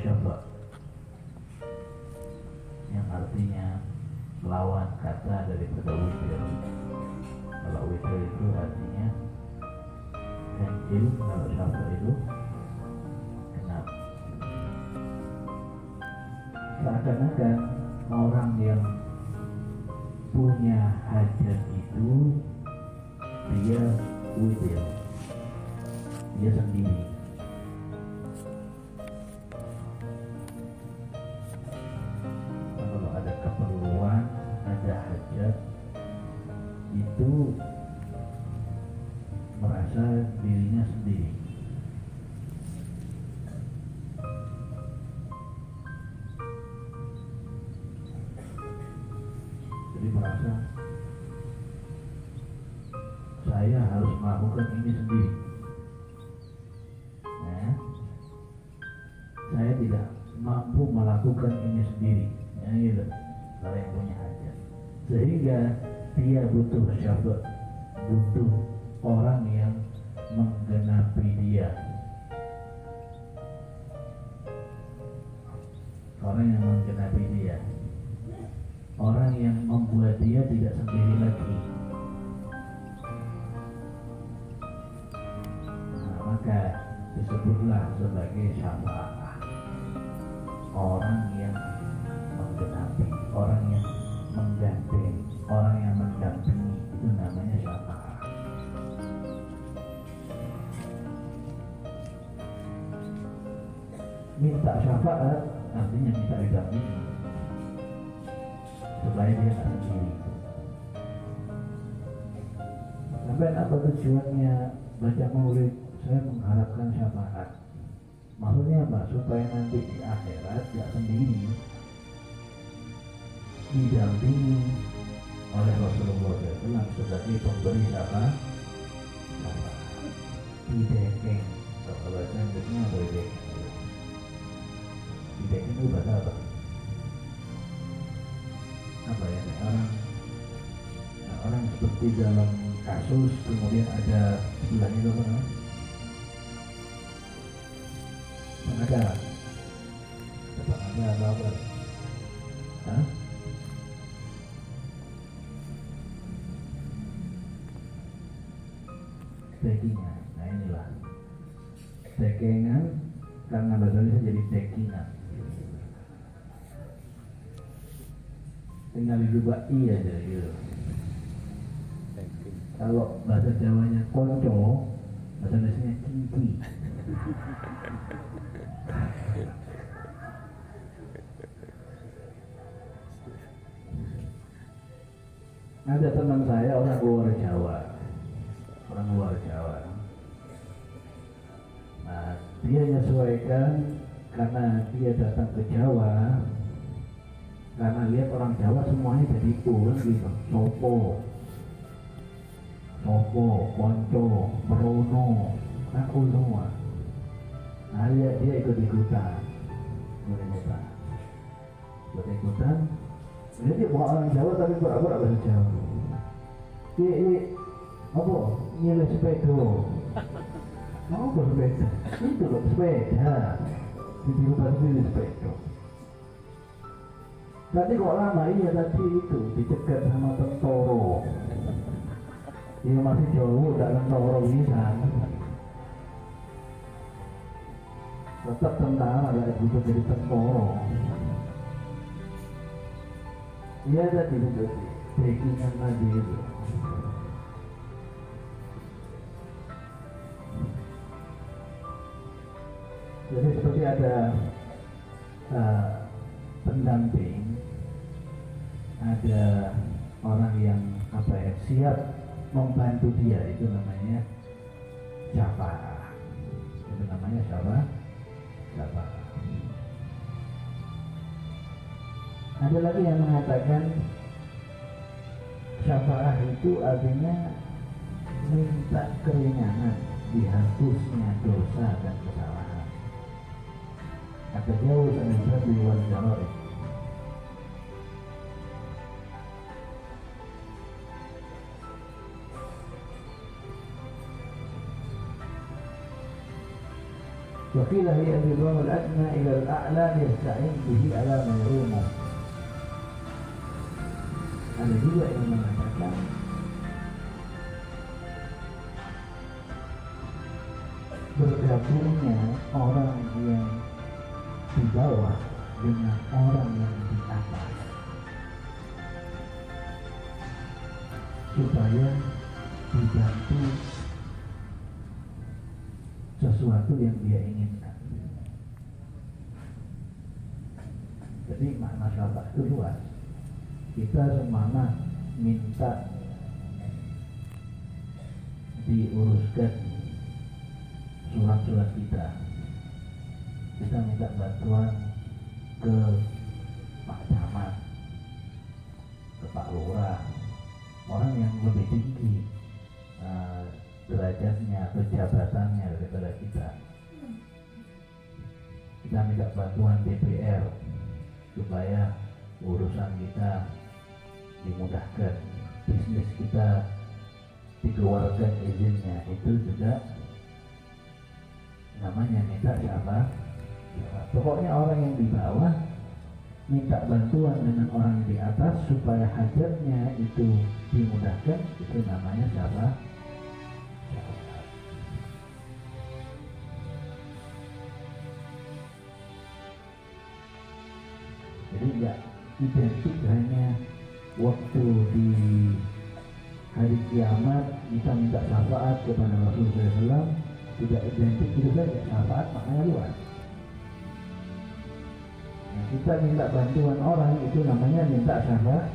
syafa yang artinya lawan kata dari kata witir kalau witir itu artinya ganjil kalau syafa itu genap. Seakan-akan orang yang punya hajat itu dia witir dia sendiri Saya tidak mampu melakukan ini sendiri. Ya, gitu. Kalau yang punya hajat. Sehingga dia butuh syabat, butuh orang yang menggenapi dia. Orang yang menggenapi dia. Orang yang membuat dia tidak sendiri lagi. Nah, maka disebutlah sebagai syafaat minta syafaat artinya minta didampingi supaya dia tak sendiri sampai apa tujuannya baca maulid? Saya mengharapkan syafaat. Maksudnya apa? Supaya nanti di akhirat tidak sendiri didampingi oleh Rasulullah SAW sebagai pemberi syafaat. Syafaat didekeng kalau bahasa Inggrisnya boleh didekeng itu bahasa apa apa ya kayak orang nah, orang seperti dalam kasus kemudian ada sebelahnya itu apa pengacara pengacara atau apa Hah? Dekingan, nah inilah. Dekengan karena bahasa Indonesia jadi dekingan tinggal dirubah i aja gitu kalau bahasa Jawanya konco bahasa Indonesia kinki ada teman saya orang luar Jawa. Orang luar Jawa. Nah dia menyesuaikan karena dia datang ke Jawa karena lihat orang Jawa semuanya jadi kurang gitu. Sopo. Sopo konco merono aku semua. Nah dia, dia ikut ikutan. Ikut ikutan. Ikut ikutan. Jadi bukan orang Jawa tapi pura-pura bahasa Jawa. Iya iya. Apa? Iya sepeda. Mau bersepeda itu loh sepeda. Di rumah sendiri sepeda Tadi kok lama iya tadi itu dicegat sama tentoro. Iya masih jauh, tidak tentoro bisa. Tetap tentara lah itu jadi tentoro. Iya tadi itu backingan tadi itu. Jadi seperti ada uh, pendamping ada orang yang apa ya siap membantu dia itu namanya syafaat itu namanya syafaat syafaat. Ada lagi yang mengatakan syafaat itu artinya minta keringanan dihapusnya dosa dan kesalahan. Kata jauh dan wal وقيل هي الرضوان الأدنى إلى الأعلى يستعين به على ما يرومه ada juga yang mengatakan bergabungnya orang yang di bawah dengan orang yang di atas supaya dibantu sesuatu yang dia inginkan. Jadi makna syafaat itu luas. Kita semana minta diuruskan surat-surat kita. Kita minta bantuan ke Pak Camat, ke Pak Lurah, orang yang lebih tinggi derajatnya atau jabatannya daripada kita. Kita minta bantuan DPR supaya urusan kita dimudahkan. Bisnis kita dikeluarkan izinnya itu juga namanya minta siapa? Pokoknya orang yang di bawah minta bantuan dengan orang di atas supaya hajatnya itu dimudahkan itu namanya siapa jadi nggak identik hanya waktu di hari kiamat kita minta syafaat kepada Rasulullah SAW tidak identik itu saja syafaat maknanya luas nah, kita minta bantuan orang itu namanya minta syafaat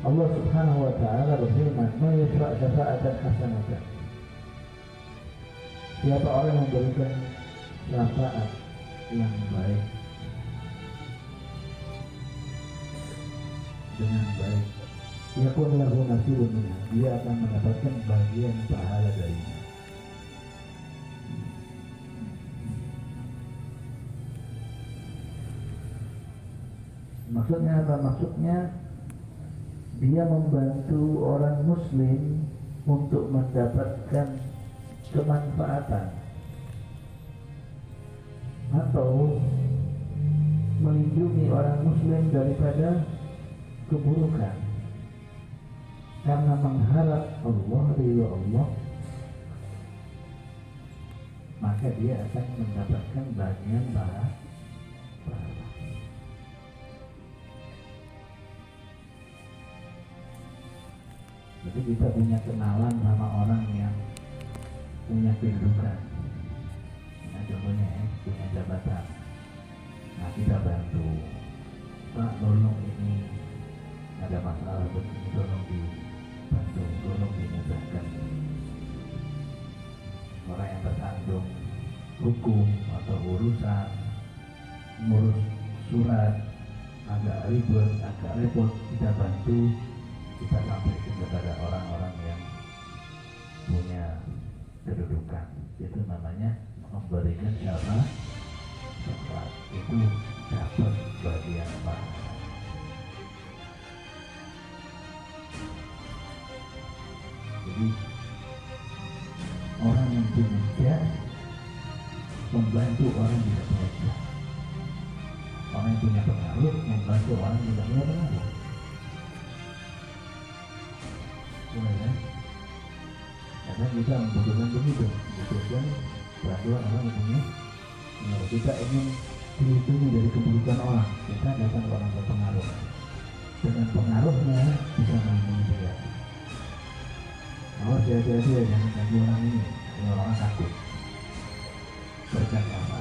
Allah Subhanahu wa taala berfirman, "Man yashfa' syafa'atan hasanatan." Siapa orang yang memberikan syafaat yang baik dengan baik, ia pun lahu nasibun Dia akan mendapatkan bagian pahala darinya. Maksudnya apa? Maksudnya dia membantu orang muslim untuk mendapatkan kemanfaatan. Atau melindungi orang muslim daripada keburukan. Karena mengharap Allah ridho Allah maka dia akan mendapatkan bagian pahala. Jadi kita punya kenalan sama orang yang kehidupan nah contohnya ya punya jabatan. Nah kita bantu. Pak tolong ini ada masalah begini tolong dibantu tolong dimudahkan orang yang tersandung hukum atau urusan ngurus surat agak ribet agak repot kita bantu kita sampaikan kepada orang-orang kedudukan. Itu namanya memberikan siapa coklat itu dapat bagian pahala jadi orang yang punya membantu orang yang tidak punya orang yang punya pengaruh membantu orang yang tidak punya pengaruh. Ya karena kita membutuhkan begitu. Membutuhkan bantuan orang yang punya kita ingin dilindungi dari keburukan orang. Kita datang ke orang berpengaruh. Dengan pengaruhnya bisa melindungi dia. Awas hati-hati ya jangan ganggu orang ini. Ini orang takut. Berkata apa?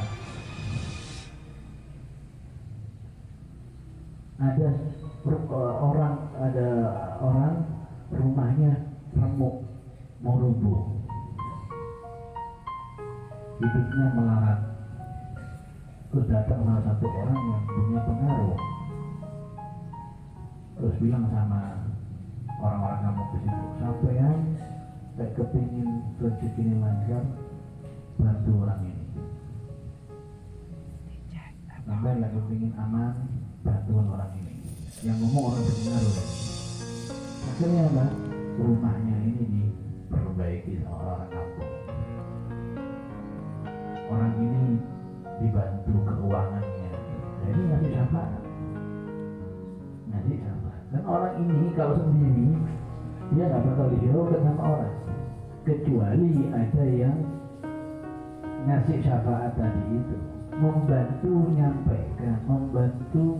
Ada orang ada orang rumahnya remuk merubuh hidupnya melarat. Terus datang salah satu orang yang punya pengaruh. Terus bilang sama orang-orang kampung di situ sampean kayak kepingin rezeki ini lancar bantu orang ini. Sampai lagi kepingin aman bantuan orang ini. Yang ngomong orang berpengaruh. Akhirnya apa? Rumahnya ini diperbaiki sama orang kampung orang ini dibantu keuangannya. Jadi ngasih syafaat ngasih syafaat dan orang ini kalau sendiri dia nggak bakal dihiraukan sama orang. Kecuali ada yang ngasih syafaat tadi itu. Membantu menyampaikan membantu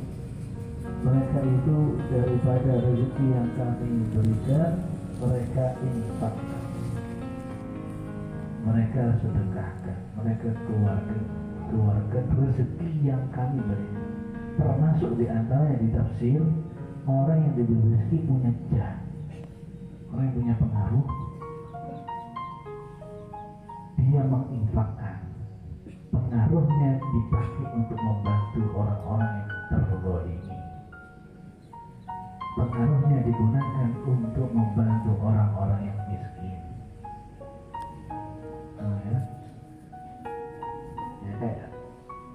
mereka itu daripada rezeki yang kami berikan mereka infak mereka sedekahkan mereka keluarkan keluarkan rezeki yang kami berikan. Termasuk di antaranya di tafsir orang yang diberi rezeki punya jah orang yang punya pengaruh. Dia menginfakkan. Pengaruhnya dipakai untuk membantu orang-orang yang terzolimi pengaruhnya digunakan untuk membantu orang-orang yang miskin nah, ya. ya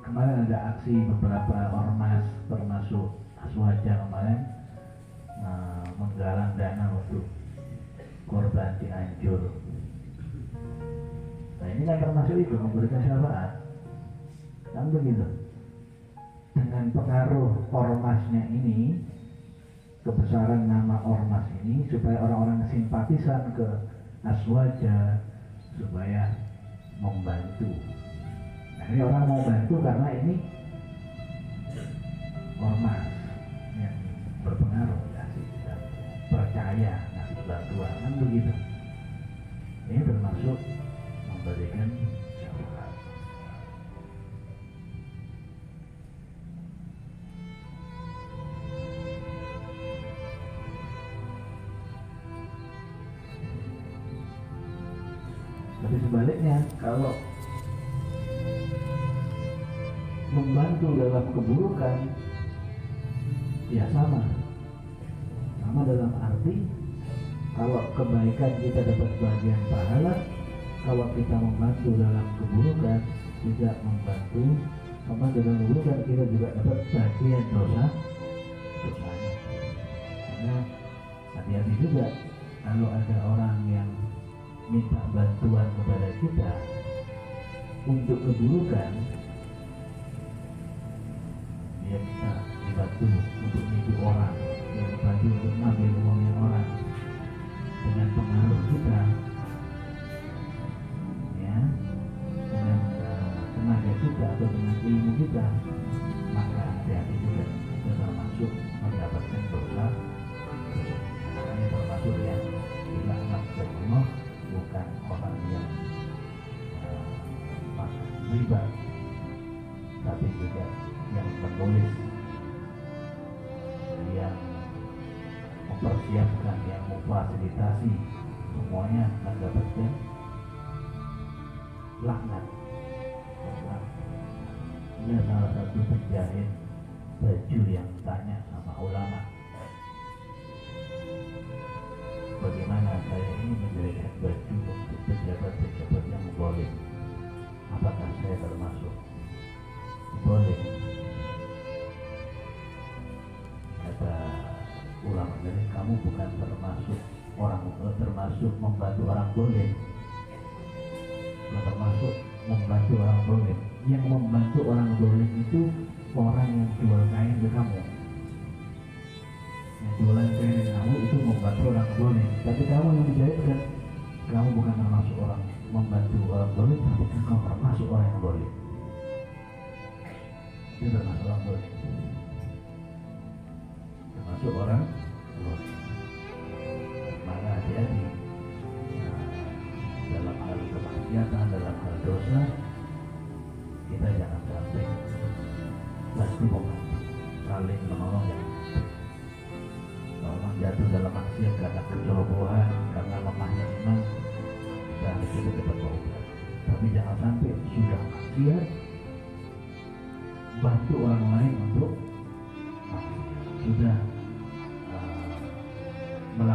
kemarin ada aksi beberapa ormas termasuk Aswaja kemarin nah, menggalang dana untuk korban Cianjur Nah ini kan termasuk itu memberikan syafaat. Kan begitu. Dengan pengaruh ormasnya ini, kebesaran nama ormas ini supaya orang-orang simpatisan ke Aswaja supaya membantu. Nah, ini orang mau bantu karena ini ormas yang berpengaruh kasih percaya ngasih bantuan kan begitu. Ini termasuk memberikan Tapi sebaliknya, kalau membantu dalam keburukan, ya sama. Sama dalam arti, kalau kebaikan kita dapat bagian pahala, kalau kita membantu dalam keburukan tidak membantu. Membantu dalam keburukan kita juga dapat bagian dosa. Dosanya karena hati-hati juga kalau ada orang yang minta bantuan kepada kita untuk keburukan dia minta dibantu untuk nipu orang dia dibantu untuk ngambil uangnya orang. Dengan pengaruh kita dengan uh, tenaga kita atau dengan ilmu kita maka hati-hati juga. Kita termasuk mendapatkan dosa makanya termasuk yang riba tapi juga yang menulis yang mempersiapkan yang memfasilitasi semuanya mendapatkan laknat. Ini salah satu penjahit baju yang tanya sama ulama termasuk membantu orang boleh. Termasuk membantu orang boleh. Yang membantu orang boleh itu orang yang jual kain ke kamu. Yang jualan kain ke kamu itu membantu orang boleh. Tapi kamu yang dijahitkan. Kamu bukan termasuk orang membantu orang boleh tapi kamu termasuk orang yang boleh. Itu termasuk orang boleh. Termasuk orang boleh hati-hati Nah, dalam hal kemaksiatan dalam hal dosa kita jangan sampai pasti membantu saling menolong yang orang jatuh dalam maksiat karena kecerobohan karena lemahnya iman kita harus cepat berobat tapi jangan sampai sudah maksiat bantu orang lain untuk maksiat. sudah